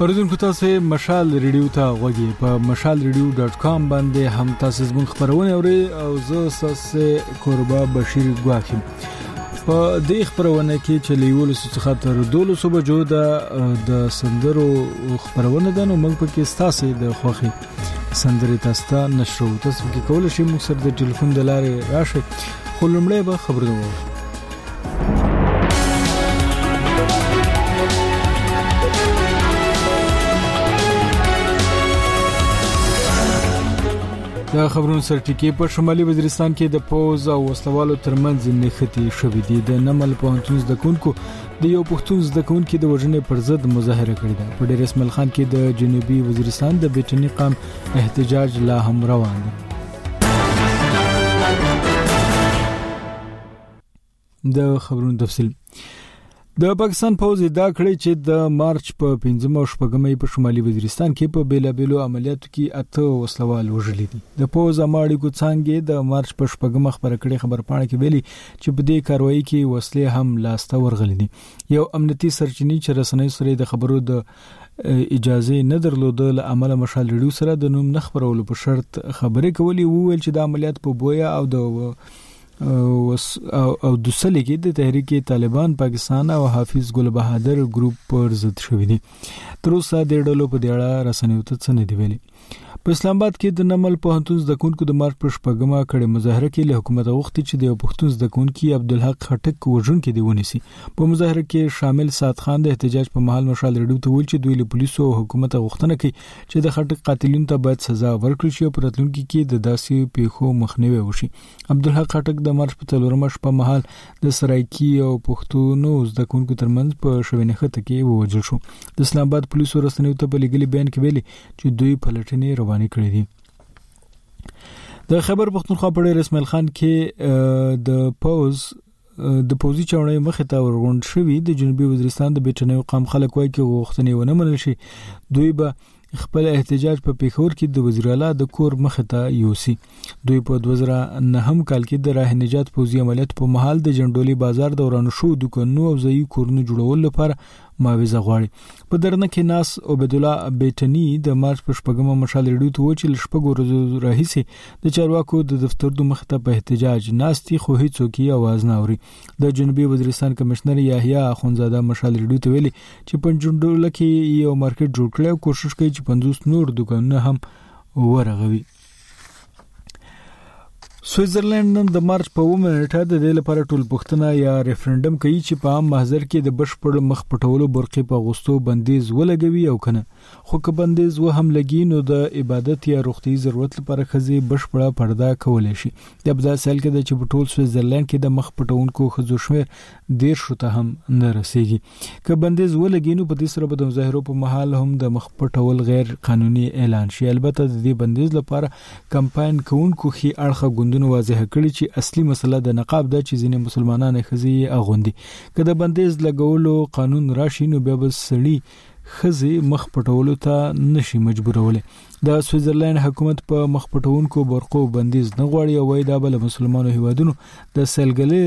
اوریدونکو تاسو مشال ریډیو ته غوږی په mashalradio.com باندې هم تاسو زموږ خبرونه اوري او زه تاسو کوربه بشیر ګواخیم په دې خبرونه کې چې لیول څخه تر 1200 بجو د سندرو خبرونه ده نو موږ پکې ستاسو د خوخي سندرې تاسو ته نشرو تاسو کې کول شئ موږ سره د ټلیفون د لارې راشئ خو لمړی به خبرونه وو د خبرونو سرټکی په شمالي وزیرستان کې د پوز او وسلوالو ترمنځ نښتې شوې دي د نمل پوهنتون زده کوونکو د یو پښتون زده کوونکي د وژنې پر ضد مظاهره کړې ده په ډیر اسمل خان کې د جنوبي وزیرستان د بریټنی قام احتجاج لا هم روان دی د خبرونو تفصيل د پاکستان پوځ ادعا کړې چې د مارچ په 15 او 16 مې په شمالي وزیرستان کې په بیلابیلو عملیاتو کې اته وسلوال وژل دي د پوځ اماړي کو څنګه د مارچ په 16 مې خبر کړې خبر پاڼه کې ویلي چې په دې کاروایی کې وسلې هم لاسته ورغلې دي یو امنیتي سرچینی چې رسنۍ سره د خبرو د اجازه نه درلوده له عمل مشال ریډیو سره د نوم نخبرولو په شرط خبرې کولې وویل چې د عملیات په بویا او د او د سلې کې د تحریک طالبان پاکستان او حافظ ګل بهادر ګروپ پر ضد شوې دي تر اوسه د ډلو په دیړه رسنیو ته څه نه دی ویلي په اسلام آباد کې د نمل پوهنتون زده کوونکو د مارچ په شپږمه کړې مظاهره کې له حکومت غوښتي چې د یو پښتون زده کوونکي عبدالحق خټک وژونکي دی ونیسي په مظاهره کې شامل سات خان د احتجاج په مهال مشال رډیو ته ویل چې دوی له پولیسو او حکومت غوښتنه کوي چې د خټک قاتلینو ته باید سزا ورکړي شي او په راتلونکي کې د داسې پیښو مخنیوي وشي عبدالحق خټک د مارچ په څلورمه شپه مهال د سرایکی او پښتونو زده کوونکو ترمنځ په شوینخته کې ووجل شو د اسلام آباد پولیسو رسنیو ته په لګلي بیان کې ویلي چې دوی پلټنې روانې کړې دي د خیبر پښتونخوا په ډیر اسماعیل خان کې د پوز د پوزي چاړې مخ ته ورغونډ شوې د جنوبي وزیرستان د بیټنیو قام خلک وایي چې غوښتنې ونه منل شي دوی به خپل احتجاج په پیښور کې د وزیر اعلی د کور مخ ته یوسي دوی په 2009 کال کې د راه نجات پوزي عملیات په محل د جنډولي بازار دوران شو دکانو او ځای کورونو جوړولو لپاره ماویزه غواړي په درنه کې ناس عبد الله بیتنی د مارچ په شپږمه مشال ریډیو ته و چې لشپګ ورځو راهیسي د چارواکو د دفتر د مخ ته په احتجاج ناستي خو هیڅوک یې आवाज نه اوري د جنوبي وزیرستان کمشنر یحیی اخونزاده مشال ریډیو ته ویلي چې پنځونډول کې یو مارکیټ جوړ کړي او کوشش کوي چې 50 نور دکانونه هم ورغوي سویټزرلند نن د مارچ په اومه نیټه د دې لپاره ټولپوښتنه یا ریفرندم کوي چې په عام محضر کې د بشپړ مخ پټولو برقې په غوستو بندیز ولګوي او کنه خو که بندیز و هم لګي نو د عبادت یا روغتي ضرورت لپاره خزي بشپړه پرده کولای شي د بدا سال کې د چې په ټول سویټزرلند کې د مخ پټونکو خزو شمیر ډیر شته هم نه رسیږي که بندیز ولګي نو په دې سره به د مظاهرو په مهال هم د مخ پټول غیر قانوني اعلان شي البته د دې بندیز لپاره کمپاین کوونکو خي اړخه ګوندونو واضح کړي چې اصلي مسله د نقاب ده چې ځینې مسلمانانه خزي یې اغوندي که د بندیز لګولو قانون راشي نو بیا به سړي خزي مخ پټولو ته نشي مجبورولې د سویزرلند حکومت په مخ پټونکو برقو بندیز نه غواړي او وایي دا بل مسلمانو هیوادونو د سیلګلې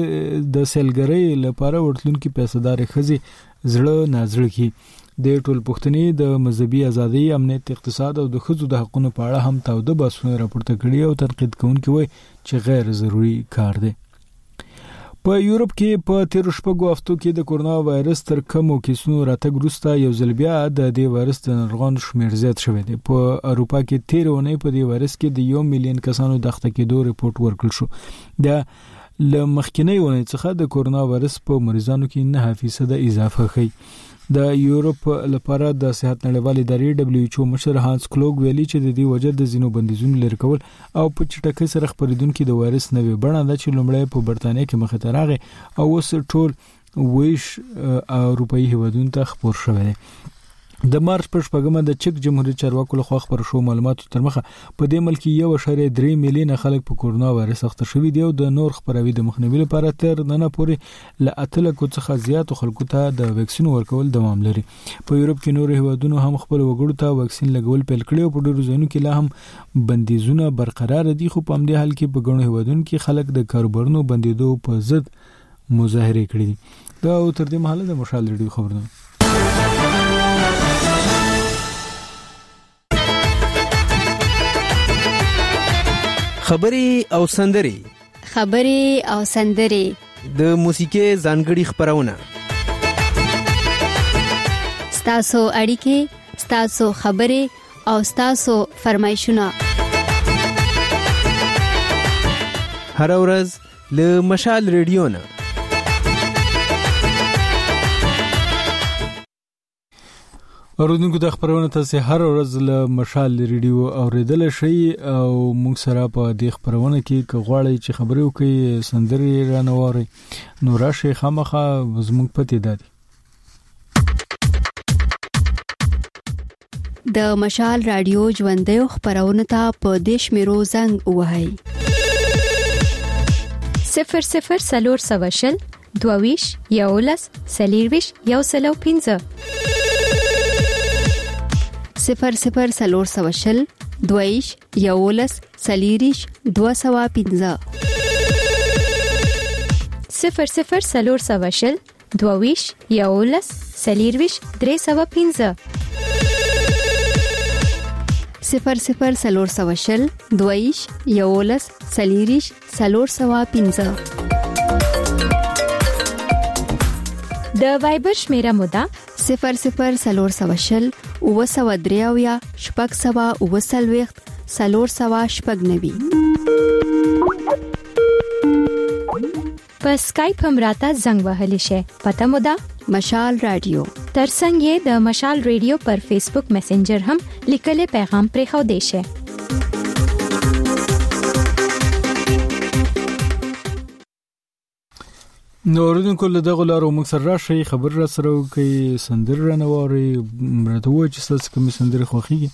د سیلګرۍ لپاره ورتلونکي پیسدارې خزي زړه نازړه کی د ټول پښتني د مذهبي ازادۍ امنیت اقتصاد او د خزو د حقونو په اړه هم تاوده باسونه راپورته کړي او تنقید کوونکي وایي چې غیر ضروري کار دی په یورپ کې په تیر شپږو هفتو کې د کورونا وایرس تر کمو کیسونو راتګ وروسته یو ځل بیا د دې وایرس د ناروغانو شمیر زیات شوی دی په اروپا کې تیر اونۍ په دې وایرس کې د یو میلیون کسانو د اخته کېدو رپورت ورکړ شو د ل مخکینی ونې څخه د کورونا وایرس په مریضانو کې 9% اضافه خي د یورپ لپاره د صحت نړیوال ادارې WHO مشر هانس کلوګ ویلي چې د دې وجه د زینو بندیزونو لرکول او په چټکۍ سره خپریدونکي د وایرس نوې بڼه ده چې لومړی په برتانیا کې مخه ته راغی او اوس ټول ویش اروپאי هیوادونو ته خپور شوی دی د مارچ پر شپږمه د چک جمهوریت چارواکو لخوا خبر شو معلوماتو تر مخه په دې ملک یو شری 3 میلیون خلک په کورونا وایرس اخته شوي دي او د نور خبروي د مخنیوي لپاره تر نن پورې ل اتل کو څخه زیات خلکو ته د ویکسین ورکول دوام لري په یورپ کې نورو هیوادونو هم خپل وګړو ته واکسین لګول پیل کړی او په ډیرو ځایونو کې لا هم بندیزونه برقرار دي خو په همدې حال کې په ګڼو هیوادونو کې خلک د کاروبارونو بندیدو په ضد مظاهره کړې دي دا او تر دې مهاله د مشال ریډیو خبرونه خبري او سندري خبري او سندري د موسیقي ځانګړي خبرونه ستاسو اړیکې ستاسو خبرې او ستاسو فرمایشونه هر ورځ له مشال ریډیو نه اوردونکو د خبرونه تاسو هر ورځ له مشال ریډیو اوریدل شي او موږ سره په دې خبرونه کې کغواړی چې خبرې وکړي سندري رانووري نو راشي خامخه زموږ پته ده د مشال رادیو ژوندې خبرونه ته په دیش میرو زنګ وهاي 00 سلور سوشل دواویش یولس سلیرویش یو سلو پنځه صفر صفر سلور سوشل دویش یولس سلیریش دو سوا پنځه صفر صفر سلور سوشل دویش یولس سلیرویش درې سوا پنځه صفر صفر سلور سوشل دویش یولس سلیریش سلور سوا د وایبر شمیره مودا 00 سلور سوا شل او سوا دریو یا شپږ سوا او سلويخت سلور سوا شپږ نوي په سکایپ هم راته زنګ وهلی شئ پته مو ده مشال رادیو ترڅنګ یې د مشال رادیو پر فیسبوک میسنجر هم لیکلې پیغام پرې خو دی شئ نوردونکو له دغه لارو موږ سره راشي خبر را سره کوي سندر رنواري مرته و چې تاسو کوم سندر خوخيږي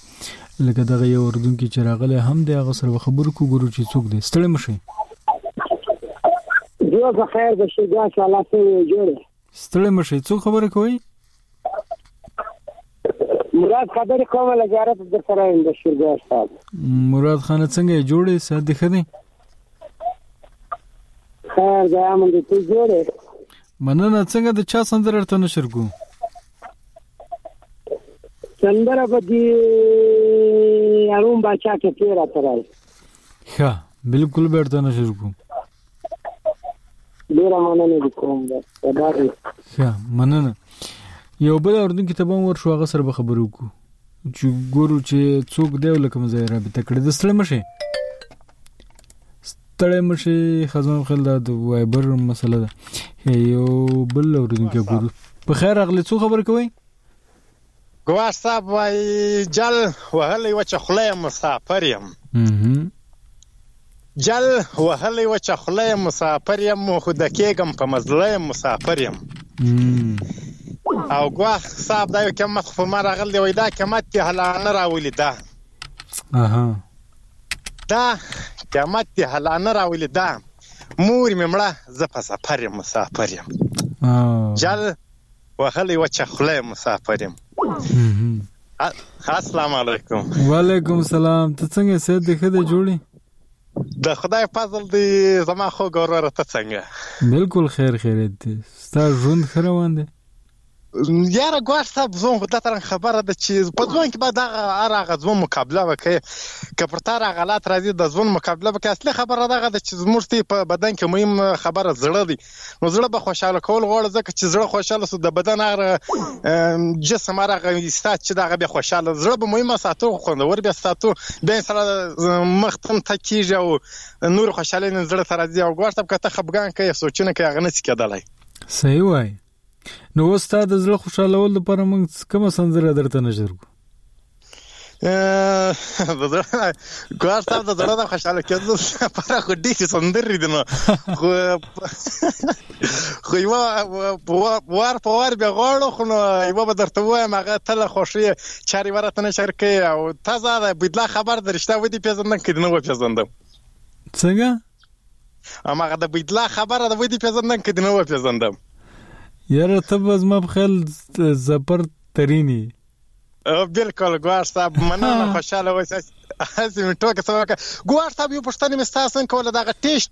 لکه دغه یو اردون کې چې راغلی هم دی هغه سره خبرو کو ګورو چې څوک دی ستړي مشي جو که خیر به شي دا چې الله ته یې جوړه ستړي مشي څوک خبره کوي مراد خبرې کومه لګاره د سره اند شرګا صاحب مراد خان څنګه جوړې سات دی خدي خیر دا مونږ ته جوړې مننه څنګه د چا سندره درته نشر کو سندره به دې اړوم باچا کې پرې راته راځي ښه بالکل به درته نشر کو ډېره مننه دې کوم دا ښه مننه یو بل اردن کې تبم ور شو هغه سره به خبرو کو چې ګورو چې څوک دی لکه مزه را به تکړه د ستړي مشه تړې مشي خزان خل دا د وایبر مسله ده یو بل اورینګه ګورو په خیر اغلی څو خبر کوي ګوا صاحب وای جل وهلې و چې خله مسافر يم جل وهلې و چې خله مسافر يم مو خود کېګم په مزله مسافر يم او ګوا صاحب دا یو کم مخ په مر غل دی وای دا کمت ته هلانه راولي دا اها دا قیامت دی هلا نه راولي دا مور مې مړه زه په سفر یم مسافر یم جل وهلی وچه خوله یم مسافر یم السلام علیکم وعلیکم السلام ته څنګه سید دی خدای جوړی د خدای فضل دی زما خو ګوروره ته څنګه بالکل خیر خیریت دی ستا ژوند خروان دی یاره ګواښ صاحب زوم خو دا ترنګ خبره ده چې په ځوان کې باید هغه هر هغه ځوان مقابله وکړي که پر تا راغلات راځي د ځوان مقابله وکړي اصلي خبره دغه ده چې زموږ ته په بدن کې مهم خبره زړه دی نو زړه به خوشاله کول غواړي ځکه چې زړه خوشاله سو د بدن هغه جسم هغه استاد چې دغه به خوشاله زړه به مهمه ساتو خوندور به ساتو به سره مخ تم ته کیږي او نور خوشاله نه زړه سره دی او ګواښ صاحب که ته خپګان کوي سوچونه کوي هغه نه څه کېدلای صحیح وای نو اوس تا د زړه خوشالول لپاره موږ کومه سندره درته نشر کو ګوار صاحب د زړه د خوشاله کېدو لپاره خو ډېرې سندرې دي نو خو خو یوه وار په وار بیا غواړو خو نو یوه به درته ووایم هغه ته له خوښې چارې ورته نشر کوي او تازه د بدلا خبر د رښتیا ودې پېژندم که دې نه وپېژندم څنګه هماغه د بیت الله خبره ده ودی پیژندم که نه و پیژندم یاره ته به زما په خیال زپر ترینی بالکل ګواښ صاحب مننه خوشاله اوسئ هسې مې ټوکه څه وکړه ګواښ صاحب یو پوښتنه مې ستاسو څنګه کوله دغه ټیسټ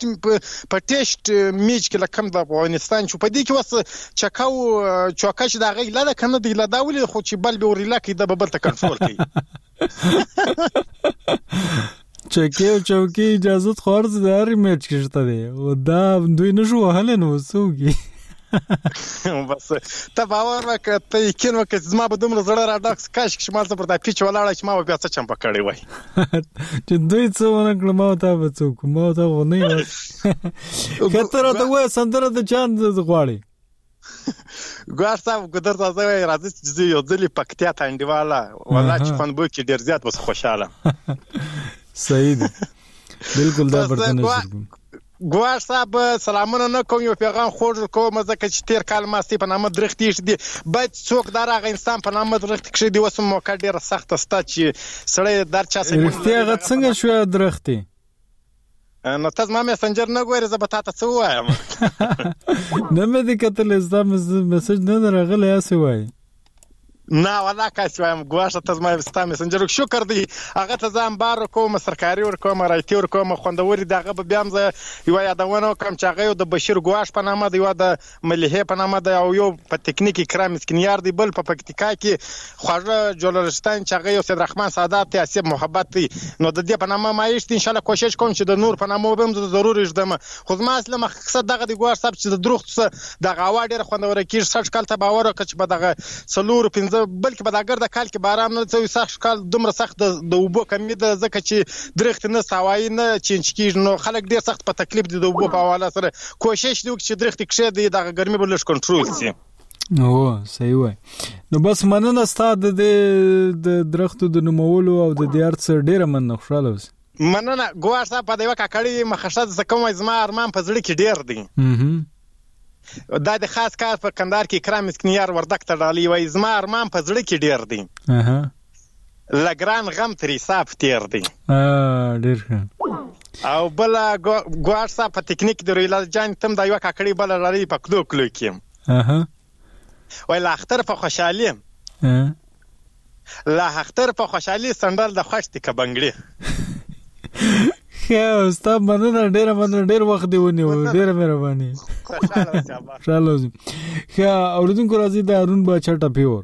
په ټیسټ میچ کې لکم د افغانستان چې په دې کې وسه چکاو چوکا چې دا غي لاله کنه دی لا دا ولې خو چې بل به ورلا کې د بل ته کنټرول کوي چکه او چوکي اجازه خور د هر میچ کې شته دی او دا دوی نشو وهل نو سوګي بس ته باور وکړه ته یقین وکړه زما به دومره زړه را ډاکس کاش چې ما ته پر دا پیچ ولاړه چې ما به بیا څه چمپ کړی وای چې دوی څه ونه کړ ما ته به څوک ما ته غو نه کتره ته وای سندره د چاند غواړي ګوار صاحب ګدر تازه وای راځي چې زه یو ځلې پکتیا ته انډیواله ولا چې خوند به کې ډیر زیات بس خوشاله صحیح دی بالکل دا برته نه شرګم ګوار صاحب سلامونه نه کوم یو پیغام خوړ کوم ځکه چې تیر کال ما ستې په نامه درختې دي باید څوک دا راغ انسان په نامه درخت کښې دی وسم موقع ډیره سخته ستا چې سړی در چا سره رښتیا غت څنګه شو درختې نو ته زما میسنجر نه ګورې زه به تاته څه ووایم نه مې دې کتلی ستا میسج نه دی راغلی هسې وایي نه ولا کاس وایم ګواښه ته زما ستا میسنجر شکر دی هغه ته ځان بار کوم سرکاري ور کوم رايتي ور کوم خوندوري دغه به بیا هم زه یو یادونه وکم چې هغه د بشیر ګواښ په نامه دی و د مليحې په نامه دی او يو په تکنيک اکرام مسکينيار دی بل په پکتيکا کې خوږه جولرستان چې هغه يو سيد رحمان سادات دی اسيب محبت دی نو د دې په نامه ما يشت ان شاء الله کوشش کوم چې د نور په نامه وبم زه ضرور يشدم خو زما اصل مقصد دغه دی ګوار صاحب چې د دروغ څه د غوا ډېر خوندور کیږي سټ کال ته باور وکړه چې په دغه څلور پنځه بلکې په دغه د کال کې باران نه څوي سخت کال دومره سخت د وبو کمی ده ځکه چې درخت نه سوای نه چینچ کیږي نو خلک ډېر سخت په تکلیف دي د وبو په حواله سره کوشش دی وکړي چې درختې کښېږدي دغه ګرمي به لږ کنټرول شي هو صحیح وای نو بس مننه ستاسو د د درختو د نومولو او د دې ارڅ ډیره مننه خوشاله اوسئ مننه ګوهر صاحب په دیوه کاکړی مخښه زه کوم زما ارمان په زړه کې ډیر دی دا د خاص کار په کندهار کې اکرام اسکنیار وردک ته ډالۍ وای زما ارمان په زړه کې ډیر دی له ګران غم ترې صاف تېر دی. آه ډېر ښه. او بل ګواړ صاحب په تکنیک د رویلا جان تم دا یو کاکړی بل رالی په کلو کلو کې اها وای لا اختر په خوشحالي لا اختر په خوشحالي سندر د خوښ دي کبنګړي خیا استاد مننه ډیره مننه ډیر وخت دی ونیو ډیره مهرباني خوشاله اوسئ خیا اوریدونکو راځي د هارون بچا ټپیور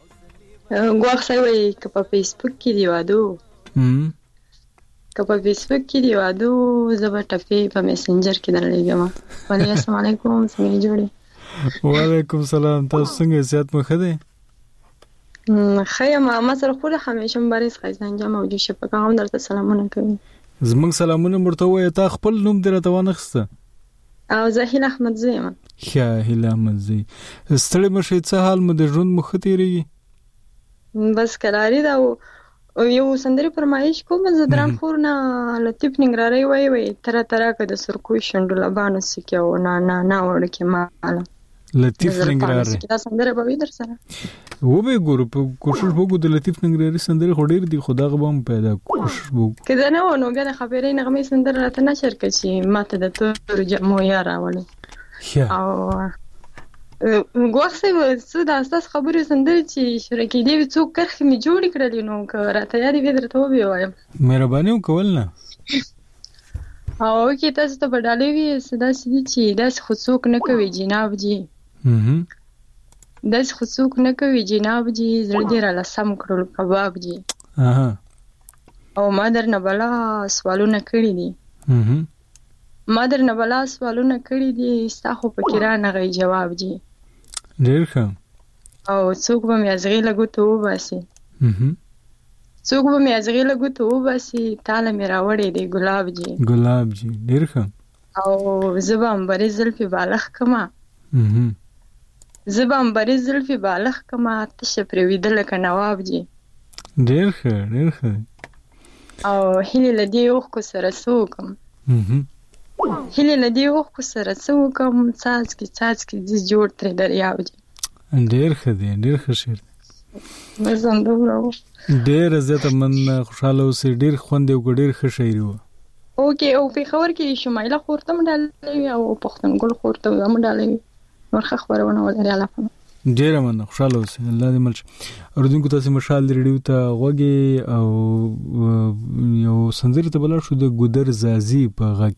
ګواښ صاحب وایي که په فیسبوک کې دی واده که په فیسبوک کې دی واده زه به ټپې په میسنجر کې درلېږم وعلي السلام علیکم څنګه جوړې وعلیکم سلام تاسو څنګه صحت مو ښه دی ښه یم ما سره خو همیشه مبارز قیصه انجام او جوشه په کوم درته سلامونه کوي زمونږ سلامونه مرته وایي تا خپل نوم دې راته وانخسته او زه هیله احمدزی یم. ښه هیله احمدزی ستړی مه شئ څه حال مو دی ژوند مو ښه تیریږي. بس کراری ده او یو سندري فرمایش کوم زه دران خور نه لطیف ننګراری وای وای تر تر که د سرکوی شندو لبانو سکه او نه نه نه وړکه مالا لطیف ننګرهاري دا سندره به وي در سره و به ګورو په کوشش وګو د لطیف ننګرهاري سندره خو ډیر دی خدا غو هم پیدا کوشش وګو که دا نه ونه بیا د خبرې نغمه سندره راته نه شر کشي ماته د تور جمو یا راوړي او ګوښه څه د اساس خبرې سندرې چې شرکې دی څوک کرخ می جوړ کړل نو که راته یاري به درته وبې وایم مهرباني وکول نه او کې تاسو ته په ډالۍ وي صدا سړي چې داسې خو څوک نه کوي جناب جی داسې خو څوک نه کوي جناب جی زړه دې راله سم کړل کباب جی او ما درنه بلا سوالونه کړي دي ما درنه بلا سوالونه کړي دي ستا خو پکې رانغی جواب جی ډېر ښه او څوک به مې ازغې له ګوتو وباسي څوک به مې ازغې له ګوتو وباسي تاله مې راوړې دی ګلاب جي ګلاب جي ډېر ښه او زه به امبرې زلفې بالښ کما زه به امبرې زلفې بالښ کما تشه پرې ویده لکه نواب جي ډېر ښه ډېر ښه او هیلې له دې اوښکو سره څه وکړم هیلې له دې اوښکو سره څه وکړم څاڅکي څاڅکي دي جوړ ترې دریاب جي ډیر ښه دی ډیر ښه شعر دی ډیر زیاته من خوشاله اوسې ډیر خوند یو ډیر ښه شاعر وو اوکې او په خبر کې شمایله خورته مډالې او پښتون ګل خورته مډالې ورخه خبرونه ولري الله پنه ډیر مننه خوشاله اوسې الله دې مل شي اردوونکو تاسو مشال دې ریډیو ته غوږی او یو سندره ته بلل شو د ګودر زازی په غږ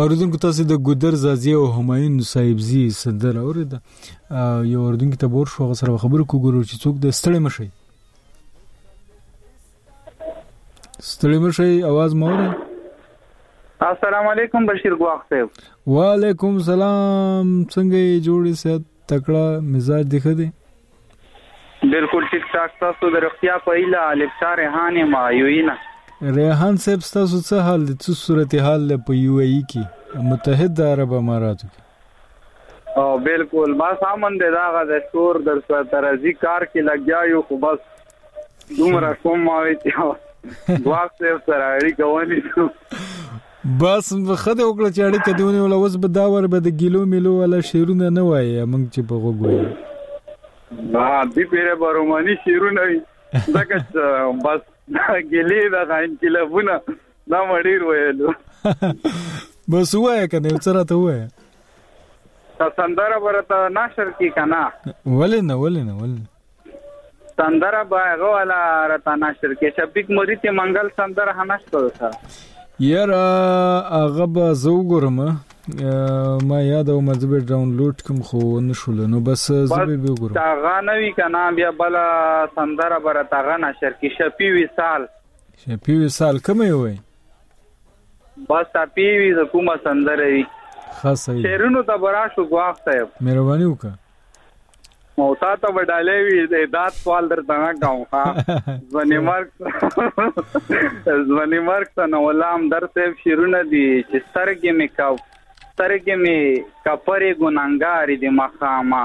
اوریدونکو تاسو د ګودر زازی او همایون صاحبزی صدر اورید یو اوریدونکو ته بور شو غسر خبرو کو ګورو چې څوک د ستړي مشي ستړي مشي आवाज مور السلام علیکم بشیر ګواخ صاحب وعلیکم سلام څنګه یې جوړې صحت تکړه مزاج دی ښه دی بالکل ټیک ټاک تاسو د رختیا په ایله لپټا ریحان ما یوینا ریحان صاحب تاسو څه حال دي څه صورتحال له په یو ای کې متحده عرب اماراتو کې او بالکل بس امن دی دا غا د شور در سره ترازی کار کې لګیا یو خو بس دومره کوم ما وی چې واخ صاحب سره اړیکه ونیسو بس خدای وکړه چې اړیکه دی ونیول اوس به دا ور به د ګیلو میلو ولا شیرونه نه وایي موږ چې په غوږ وایي ما دې پیره برومانی شیرونه وي ځکه بس ګیلې دا غاین کلبونه دا ما ډیر ویلو بس وای کنه څه راته وای تا سندره برته نشر کی کنه ولې نه ولې نه ولې سندره به هغه ولا راته نشر کې شبیک مری ته منګل سندره هم نشته سره یاره هغه به زه وګورم ما یاد او مزبه ډاونلوډ کوم خو نشول نو بس زه به وګورم دا غا نه وی کنه بیا بل سندره برته غا نشر کې شپی وی سال شپیوی سال کومه وي بس شپیوی ز کومه سندره وي ښه صحیح شعرونو ته برا شو ګواښ صاحب مهرباني وکړه او تا ته وډالې وی دا سوال درته نه کوم ها ځنی مرګ ځنی مرګ ته نو لام درته شیرونه دي چې سترګې مې کاو سترګې مې کپرې ګنهګارې دي ماښامه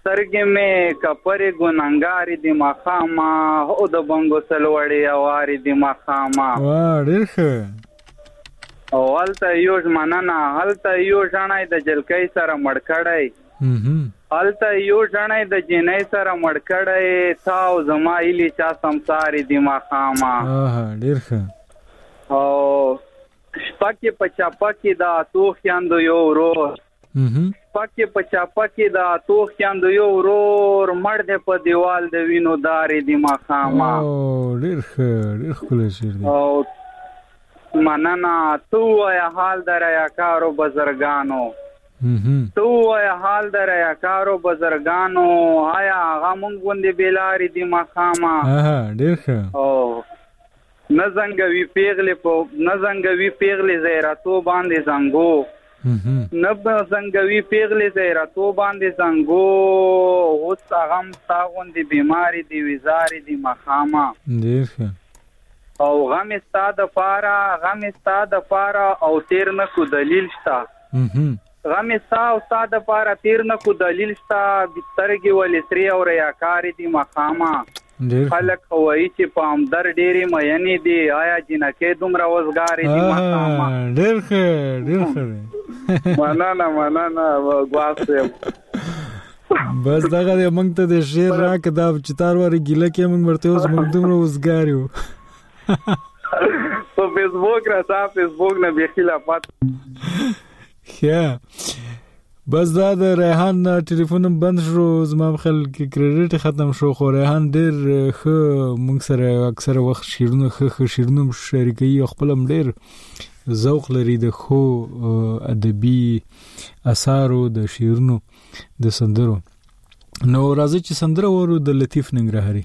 سترګې مې کپرې ګنهګارې دي ماښامه هو د بنګو سل وړې اوارې دي ماښامه واه ډېر ښه او هلته یو مننه هلته یو ژڼی د جلکۍ سره مړ کړی هلته یو ژڼی د جینۍ سره مړ کړی تا او زما هیلې چا سمسارې دي ماښامه ډېر ښه او شپه کې په چاپه کې د اتو خیاندو یو ورور شپه کې په چاپه کې د اتو خیاندو یو ورور مړ دی په دیوال د وینو دارې دی ما خامه ډېر ښه ډېر ښکلی شعر دی او مننه ته وایه حال د ریاکارو بزرګانو ته وایه حال د ریاکارو بزرګانو آیا هغه مونږ غوندې بېلارې دي ماښامه ډېر ښه او نه زنګوي پېغلې په نه زنګوي پېغلې زیراتو باندې زنګو نه زنګوي پېغلې زیراتو باندې زنګو اوس هغه هم ستا غوندې بیمارې دي ویزارې دي مخامه ډېر ښه او غم ستا د پاره غم ستا د پاره او تیر نه کو دلیل شته غم ستا او ستا د پاره تیر نه کو دلیل شته سترګې ولې سرې او ریاکارې دي مخامه خلک خو وایي چې پامدر ډېرې مینې دي آیا جینکې دومره وزګارې دي ماښامه ډېر ښه ډېر ښه دی مننه مننه ګواس بس دغه د موږ ته د شعر راک دا چې تار واره ګیله کې موږ ورته اوس موږ دومره وزګار یو په فیسبوک را تا فیسبوک نه بیخي لا پات خیا بس دا د ریحان نه ټلیفون بند شو زما په خل کې کریډټ ختم شو خو ریحان ډیر خ مونږ سره اکثر وخت شیرونه خ خ شیرونه شریکي او خپل ډیر ذوق لري د خو ادبي اثارو د شیرونو د سندرو نو راځي چې سندره ورو د لطیف ننګرهاري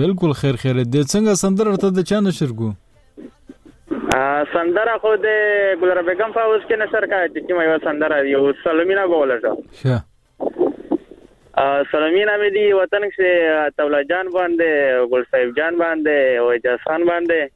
بالکل خیر خیر دې څنګه سندره ورته د چا نشر کو سندره خو د ګلره بیگم په اوس کې نشر کړه چې کومه یو سندره یو سلمینا بوله شو شه سلمینا مې دی وطن کې تولا جان باندې ګل صاحب جان باندې او اجازان باندې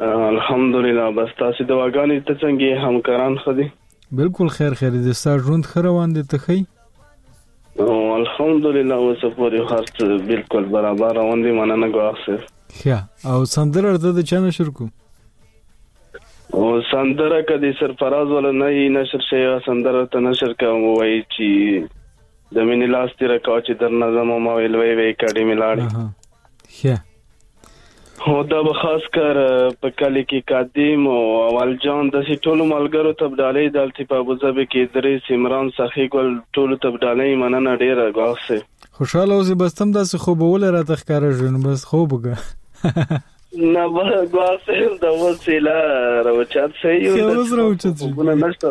الحمدلله بس تاسو دواګانې ته څنګه همکاران خدي بالکل خیر خیر دې ستا ژوند خره روان دي ته خي او الحمدلله اوس پورې هر څه بالکل برابر روان دي مننه ګواخ سر خیا او سندر ارته د چا نشر کو او سندره کدي سرفراز ولا نه نشر شي سندره ته نشر کوم وای چی د مینې لاس تیر کاو چې درنه زمو ما ویل وی وی اکیډمي لاړ خیا هو دا به خاص کر په کلی کې قدیم او اول جان داسې ټولو ملګرو ته ډالۍ دلته په ابوظبي کې ادریس عمران سخی ګل ټولو ته ډالۍ مننه ډیره ګاخ سه خوشاله اوسې بس تم داسې خوبوله راته ښکاره شوې نو بس خوب وکړه نه به ګواخ صاحب د اوس سیله راوچت سه یو اوس راوچت شو نشته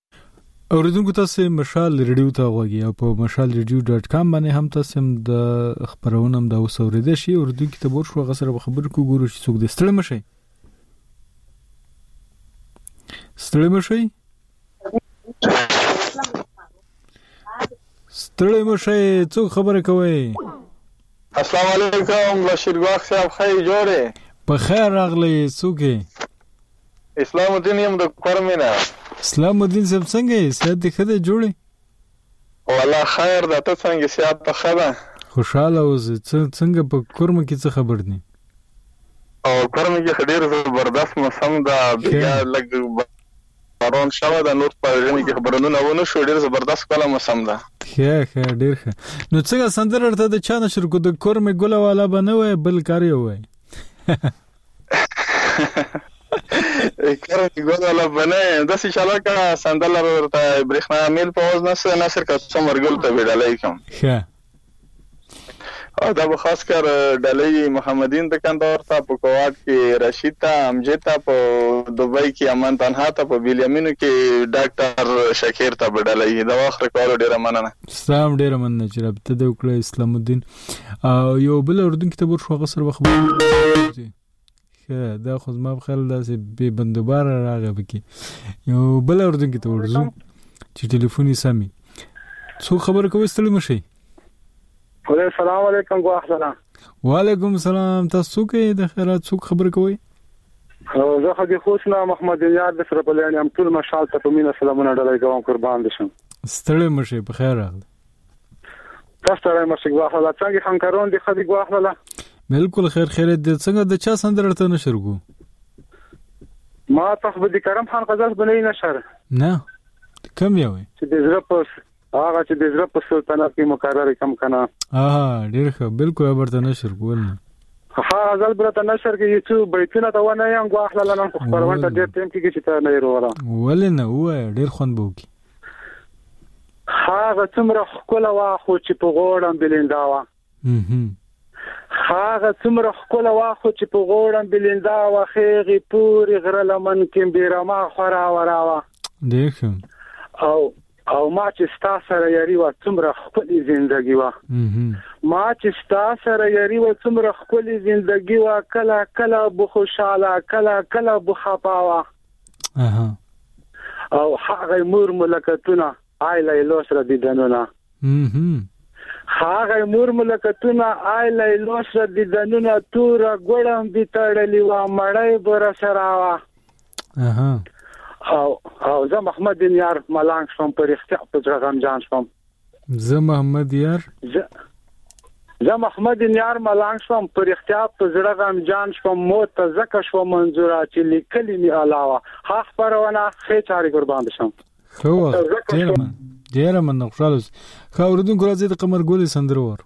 اوریدونکو تاسو مشال ریډیو ته غوږی او په mashalradio.com باندې هم تاسو هم د خبرونه هم د اوس اوریدل شي اوریدونکو ته ور شو غسر خبر کو ګورو چې څوک د ستړي مشي ستړي مشي ستړي مشي څوک خبره کوي السلام علیکم بشیر ګواخ صاحب خیر جوړه په خیر راغلی څوک اسلام الدین یم د کور مینه. اسلام الدین صاحب څنګه یې صحت دې ښه دی جوړ یې. والله خیر ده ته څنګه صحت ته ښه ده. خوشحاله اوسې څه څنګه په کورمه کې څه خبر دي. او کورمه کې خو ډیر زبردست موسم ده بیا لږ باران شوه ده نور په ژمي کې بارانونه ونه شو ډیر زبردست ښکلی موسم ده. ښه ښه ډیر ښه نو څنګه سندره ورته د چا نشر کو د کورمې ګله والا به نه وای بل کار یې وای. کار دی ګل الله بنه داسې چاله کا سندل ورته برېښنا امیر په وز نس نصر کا څو مرګل ته ویډلای کوم ښه او دا به خاص کر ډلې محمدین د کندهار ته په کوواټ کې رشید ته امجه ته په دوبۍ کې امن تنها ته په بیلیامینو کې ډاکټر شکیر ته به ډلې دا واخر کولو ډیره مننه سلام ډیره مننه چې رابطه د وکړه اسلام الدین او یو بل اردن کې ته ورشو هغه سره وخت دا خو زما په خیال داسې بې بندوبار راغی پکې یو بل اردن کې ته ورځو چې ټلیفون یې سمي څو خبر کوي ستړي مشي وعليكم السلام عليكم ګواخ سلام وعليكم السلام تاسو کې د خیرات څوک خبر کوي زه خدي خوشنا محمد یار د سره بلانی هم ټول مشال ته په مینه سلامونه ډلای کوم قربان دي شم ستړي مشه په خیر راغلی تاسو ته رایم چې غواخله څنګه همکارون دي خدي غواخله بالکل خیر خیر دې څنګه د چا سندره ته نشر کو ما تاسو به د کرم خان غزل بلې نشر نه کم یو چې د زړه په هغه چې د زړه په سلطنت کې مقرره کم کنه اه ډیر ښه بالکل ورته نشر کول نه ها غزل برته نشر کې یو څو بیتونه ته ونه یم غواخله لنن خو خبرونه ډیر ټیم کې چې ته نه وروره ولې نه وای ډیر خوند بوکي هغه څومره خکوله وا خو چې په غوړم بلیندا وا هغه څومره خکوله وا خو چې په غوړم بلیندا وا خېغي پوری غره لمن کې بیرما خورا ورا وا دیخم او او ما چې ستا سره یاري وا څومره خپلې ژوندۍ وا ما چې ستا سره یاري وا څومره خپلې ژوندۍ وا کله کله بو خوشاله کله کله بو خپاوه او هغه مور ملکتونه آی لیلو سره دیدنونه هغه مور ملکتونه آی لیلو سره دیدنونه تور ګړم بي تړلی و مړی بر سره وا او او زه محمد بن یار ملنګ شوم پر اختیار په ځړغم جان شوم زه محمد یار زه زه محمد نیار ملنګ شوم پر اختیا په زړه غم جان شوم مو ته زکه شو منظوره چې لیکلی می علاوه ها خبرونه خې چاري قربان شم خو ډیر من ډیر من خوشاله اوس خو اوردونکو راځي د قمر ګل سندرور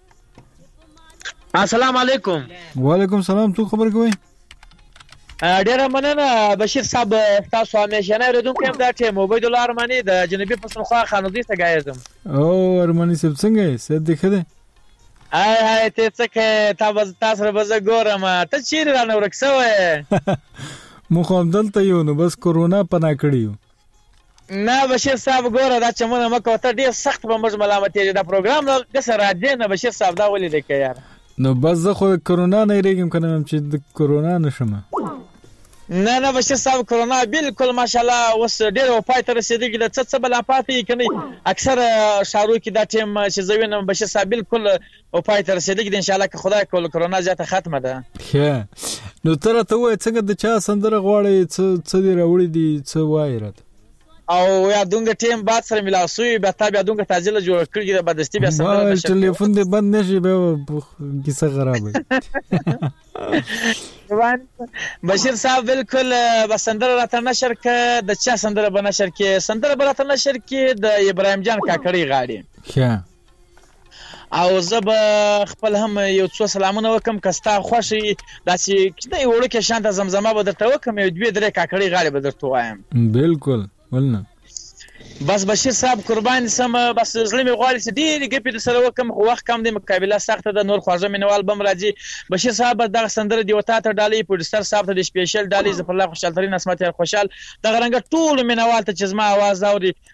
السلام علیکم وعلیکم سلام څوک خبر کوي ډیره مننه بشیر صاحب تاسو همیشه نه ردون کوم دا ټیم عبید الله ارمانی د جنوبي پښتونخوا خانوزي څخه غایزم او ارمانی صاحب څنګه یې سید دې خده هاي هاي ته څه کې تا بز تاسو سره بز ګورم ته چیرې رانه ورک سوې مو خو دلته یو نو بس کورونا پنا کړیو نه بشیر صاحب ګوره دا چمونه مه کوه ته ډیر سخت په موږ ملامتیږې دا پروګرام له ګسه راځې نه بشیر صاحب دا ولې دی که یاره. نو بس زه خو د کرونا نه یریږم کنه میم چې د کرونا نه شمه. نه نه بشیر صاحب کرونا بالکل ماشاءالله اوس ډیر او پای ته رسیدګی ده څه څه بلا پاتې کنه اکثر ښارو کې دا ټیم چې زه وینم بشیر صاحب بالکل او پای ته رسیدګی ده انشاءالله که خدای کول کرونا زیاته ختمه ده. ښه نو ته راته ووایه څنګه د چا سندره غواړې څه څه دې راوړي دي څه وایې راته او یا دونګه ټیم بعد سره ملاو سوی بیا تا بیا دونګه تازه له جوړ کړی د بدستی بیا سندره بشه ټلیفون دې بند نشي بیا کیسه خراب بشیر صاحب بالکل بس سندره راته نشر ک د چا سندره به نشر کې سندره به راته نشر کې د ابراهیم جان کاکړی غاړي ښه او زه به خپل هم یو څو سلامونه وکم که ستا خوښ وي داسې کینه یې وړوکې شان ته زمزمه به درته وکم یو دوې درې کاکړۍ غاړې به درته وایم بالکل ولنه بس بشیر صاحب قربان سم بس زړه مې غواړي چې ډېرې ګپې در سره وکم خو وخت کم دی مقابله سخته ده نور خواږه مینوال بم راځي بشیر صاحب بس دغه سندره دی وتا ته ډالۍ پروډوسر صاحب ته د سپیشل ډالۍ ظفر الله خوشحال ترین اسمت خوشحال دغه رنګه ټول مینوال ته چې زما आवाज اوري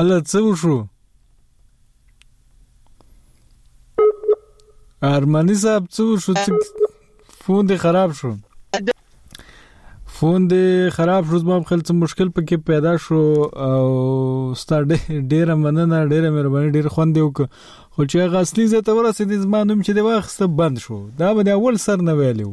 اله څه وشو ارمانی صاحب څه وشو چې فون دې خراب شو فون دې خراب شو زما خپل څه مشکل پکې پیدا شو او ستاره ډیره مننه ډیره مهرباني ډیر خوند یو خو چې هغه اصلي زه ته ورسېدې زما نوم چې دی واخسته بند شو دا به اول سر نه ویلو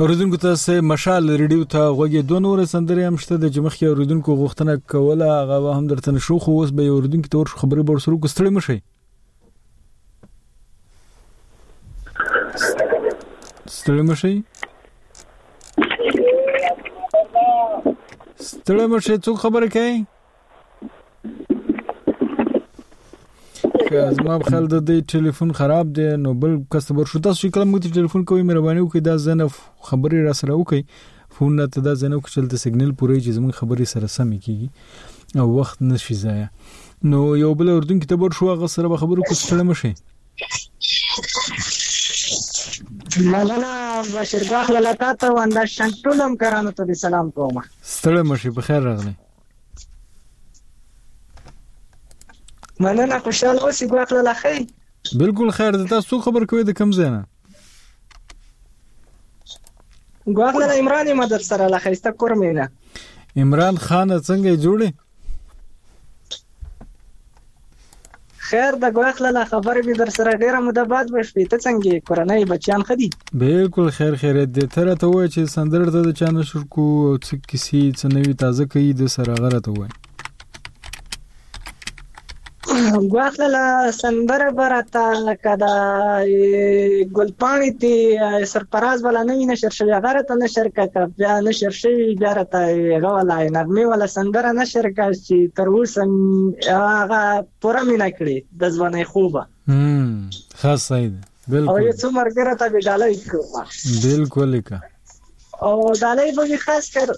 اوریدونکو ته سه مشال ریډیو ته غوږی دوه نور سندرې هم شته د جمخ کې اوریدونکو غوښتنه کوله هغه هم درته نشو خو اوس به اوریدونکو تور خبرې بور سره کوستړې مشي ستړې مشي ستړې مشي څو خبرې کوي که زما خل د دې ټلیفون خراب دی نو بل کس ته ورشو تاسو کله موږ ته ټلیفون کوی مهرباني وکړئ دا زنه خبرې را سره وکړئ فون نه ته دا زنه وکړئ چې د سیګنل پورې چې زموږ خبرې سره سمې کیږي او وخت نشي ضایع نو یو بل اردن کې ته ورشو هغه سره خبرو کوڅ کړم شي مننه بشیر ګاخ لاله تاسو واندا شنټولم کرانو ته سلام کوم ستړي مشي بخیر راغلی مننه خوشحال اوسې ګواښ له لخی بالکل خیر ده تاسو څوک خبر کوي د کوم ځای نه ګواښ له عمران یم در سره له ښایسته کور مې نه عمران خان څنګه جوړې خیر د ګواښ لالا خبرې مې در سره ډېره موده بعد وشوې ته څنګه یې کورنۍ بچیان ښه دي بالکل خیر خیریت دی ته راته ووایه چې سندر ته د چا نشر کو او څه کیسې څه نوي تازه کوي د سره هغه راته ووایه ګواښ لالا سندره به راته که د ګلپاڼې دی سرفراز والا نوي نشر شوی هغه راته نشر که که بیا نشر شوي بیا راته هغه والا نغمې والا سندره نشر کا چې تر اوسه هغه پوره مینه کړې د ځوانۍ خوبه ښه صحیح ده بالکل او یو څو مرګره ته به ډالۍ کوم بالکل کا او ډالۍ به خاص کر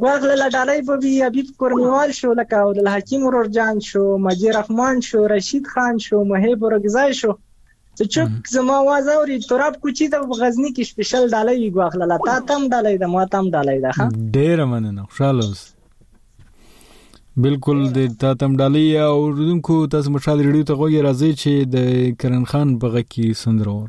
غوږ له ډالۍ به وي حبیب کورنیوال شو لکه عبدالحکیم ورور جان شو مجید رحمان شو رشید خان شو محب ورګزای شو ته چوپ زما आवाज اوري تراب کوچی د غزنی کې سپیشل ډالۍ وی غواخله تا تم ډالۍ ده ما تم ډالۍ ده ها ډیر مننه خوشاله اوس بالکل د تا تم ډالۍ او رودونکو تاسو مشال ریډیو ته غوږی راځي چې د کرن خان بغه کې سندرور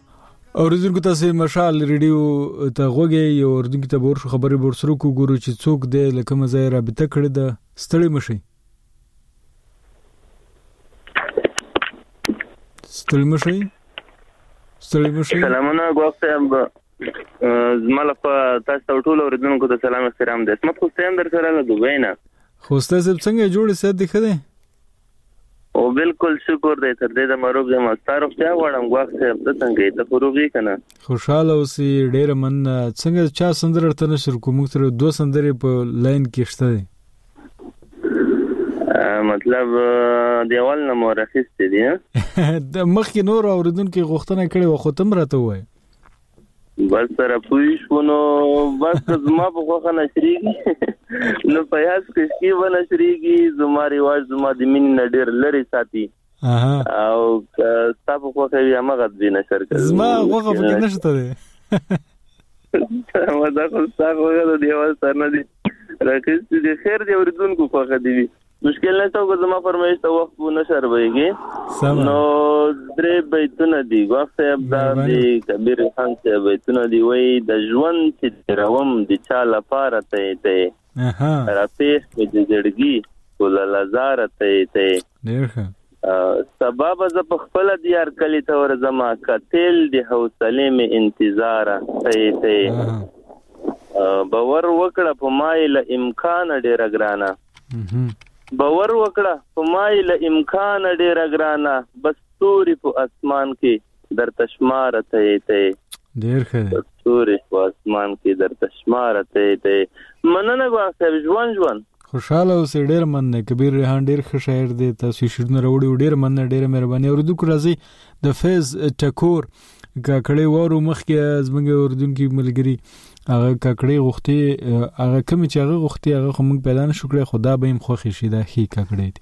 اوریدونکو تاسو مشال ریډیو ته غوږی یو اوریدونکو ته ورشو خبرې ورسره کو ګورو چې څوک دی لکه مزه رابطه کړې ده ستړي مشي ستړي مشي ستړي مشي سلامونه ګوښه صاحب زما لپاره تاسو ته ټول اوریدونکو ته سلام احترام ده اسمت حسین در سره له دوبۍ نه خوسته صاحب څنګه جوړ سات دی خده او بالکل شکر دی تر دې د مروغ یم ستا روغتیا غواړم ګواښ صاحب ته څنګه یې ته خو روغ یې که نه خوشحاله اوسې ډېره مننه څنګه چا سندره ورته نشر کړو موږ سره دوه سندرې په لاین کې شته دی مطلب دیوال نه مو راخیستې دي مخکې نور اوریدونکو غوښتنه کړې وه خو ته هم راته ووایه بس سره پوي شو نو بس زما په خوخه نشريږي نو په هیڅ کې شي و نشريږي زما ریواج زما د مين نه ډیر لري ساتي اها او تاسو خو ته یې مغه دې نشر کړ زما خوخه په کې نشته ده ما دا خو تاسو غواړئ د یو سر نه دي راکېست دي خیر دی اوریدونکو خوخه دی مشکل نه ته زما فرمایش ته وخت وو نه شربېږي نو درې بیتونه دي وخت صاحب دا دی کبیر خان صاحب بیتونه دی وای د ژوند چې روم د چا لپاره ته ته اها را پیښ په جړګي ول لزار ته ته ډیر ښه سبب ز په خپل دیار کلی ته ور زما کتل دی حوصله می انتظار ته ته باور وکړه په ما له امکان ډیر ګرانه باور وکړه په ما یې له امکانه ډېره ګرانه بس ستوري په اسمان کې درته شماره ته یې ته ډیر ښه دی ستوري په اسمان کې درته شماره ته ته مننه ګواه صاحب ژوند ژوند خوشاله اوسې ډیر مننه کبیر ریحان ډیر ښه شاعر دی تاسو شعرونه راوړي ډیر مننه ډیر مهرباني اورېدو کو راځي د فیض ټکور ککړې وورو مخکې زمونږ اردن کې ملګری هغه ککړې غوښتي هغه کوم چې هغه غوښتي هغه خو موږ پیدا نشو کړی خدا به هم خوښ شي دا خې ککړې دي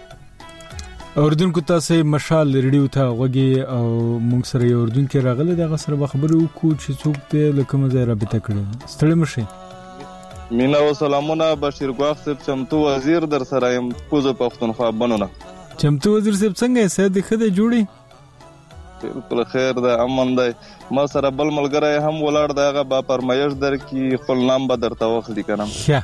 اوردونکو تاسو مشال ریډیو ته غوږی او مونږ سره یو اوردونکو راغله دغه سره به خبرې وکړو چې څوک ته لکه مزه رابطه کړي ستړي مشه مینا او سلامونه بشیر ګواخ صاحب چمتو وزیر در سره يم کوزه پښتونخوا بنونه چمتو وزیر صاحب څنګه سه د خده جوړي بالکل خیر ده امن ده ما سره بل ملګری هم ولاړ ده هغه با پرمایش در کی خپل نام به درته وخلی کنم ښه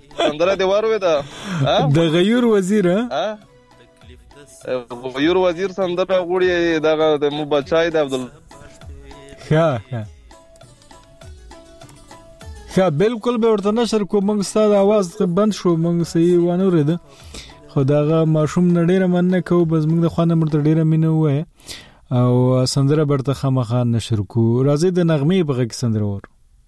سندره دی وروي دا د غیور وزیر ها غیور وزیر سندره غوړي دغه د مو بچای د عبد ښه ښه ښه بالکل به ورته نشر کوم موږ ستاسو आवाज بند شو موږ صحیح وانه ورید خو داغه ماشوم نډیره مننه کوو بس موږ د خوانه مرته ډیره مینه وای او سندره برته خامخا نشر کو راځي د نغمه په غږ سندره ور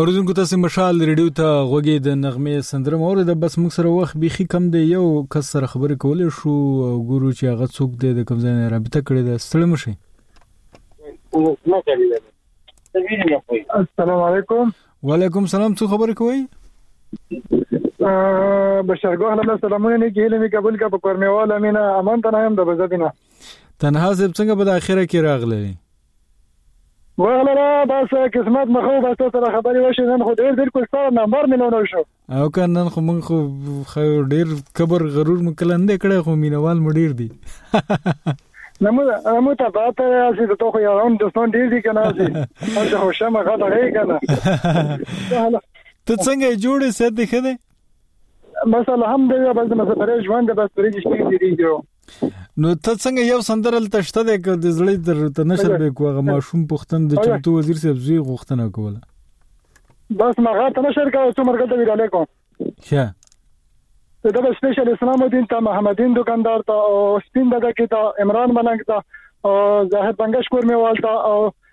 اوریدونکو تاسو مشال ریډیو ته غوګي د نغمه سندره مور د بس موږ سره وخت بيخي کم دی یو کس سره خبرې کولې شو ګورو چې هغه څوک دی د کوم ځای نه رابطه کړې ده ستړي مشي السلام علیکم وعلیکم سلام څو خبرې کوي بشرګوه له سلامونه نه کېلې مې قبول کا په کورمه والا مینا امان تنه هم د بزدینه تنها زب څنګه په اخره کې راغلې وخت لره بس قسمت مخه وباسته سره خبرې وشي نن خو ډېر بالکل ستا نمبر مې لونه شو او که نن خو موږ خو ډېر کبر غرور مو کله نه کړی خو مینوال مو ډېر دي نه مو نه مو ته پاته یاسي ته خو یو هم دوستان ډېر دي که نه سي هلته خو شمه ښه دغې که نه ته څنګه یې جوړې صحت دې ښه دی بس الحمدلله بس د مسافرۍ ژوند بس پرې چې شي تېرېږي نو ته څنګه یو سندرل تشته د کړ د زړې تر ته نشر به کوغه ماشوم پښتن د چمتو وزیر صاحب زوی غوښتنه کوله بس ما غا ته نشر کاوه چې مرګ ته ویډاله کوم ښه ته د سپیشل اسلام الدین ته محمدین دکاندار ته او سپین دغه کې ته عمران ملنګ ته او ظاهر بنگش کور میوال ته او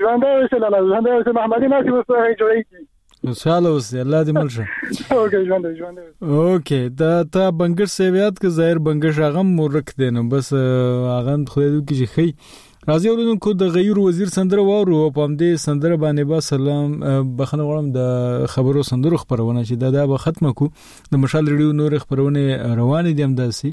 ژوندی اوسې لالا ژوندی اوسې محمدي ناسي اوس هغه جوړېږي خوشاله اوسې الله دې مل شه اوکې ژوند ژوند اوکې دا تا بنګر سیویات که ظاهر بنګر شاغم مورک دی نو بس هغه خدای دې کې خي راځي ورونو کو د غیر وزیر سندره وورو او پام دې سندره باندې با سلام بخنه غواړم د خبرو سندرو خبرونه چې دا دا به ختمه کو د مشال ریډیو نور خبرونه روان دي هم داسي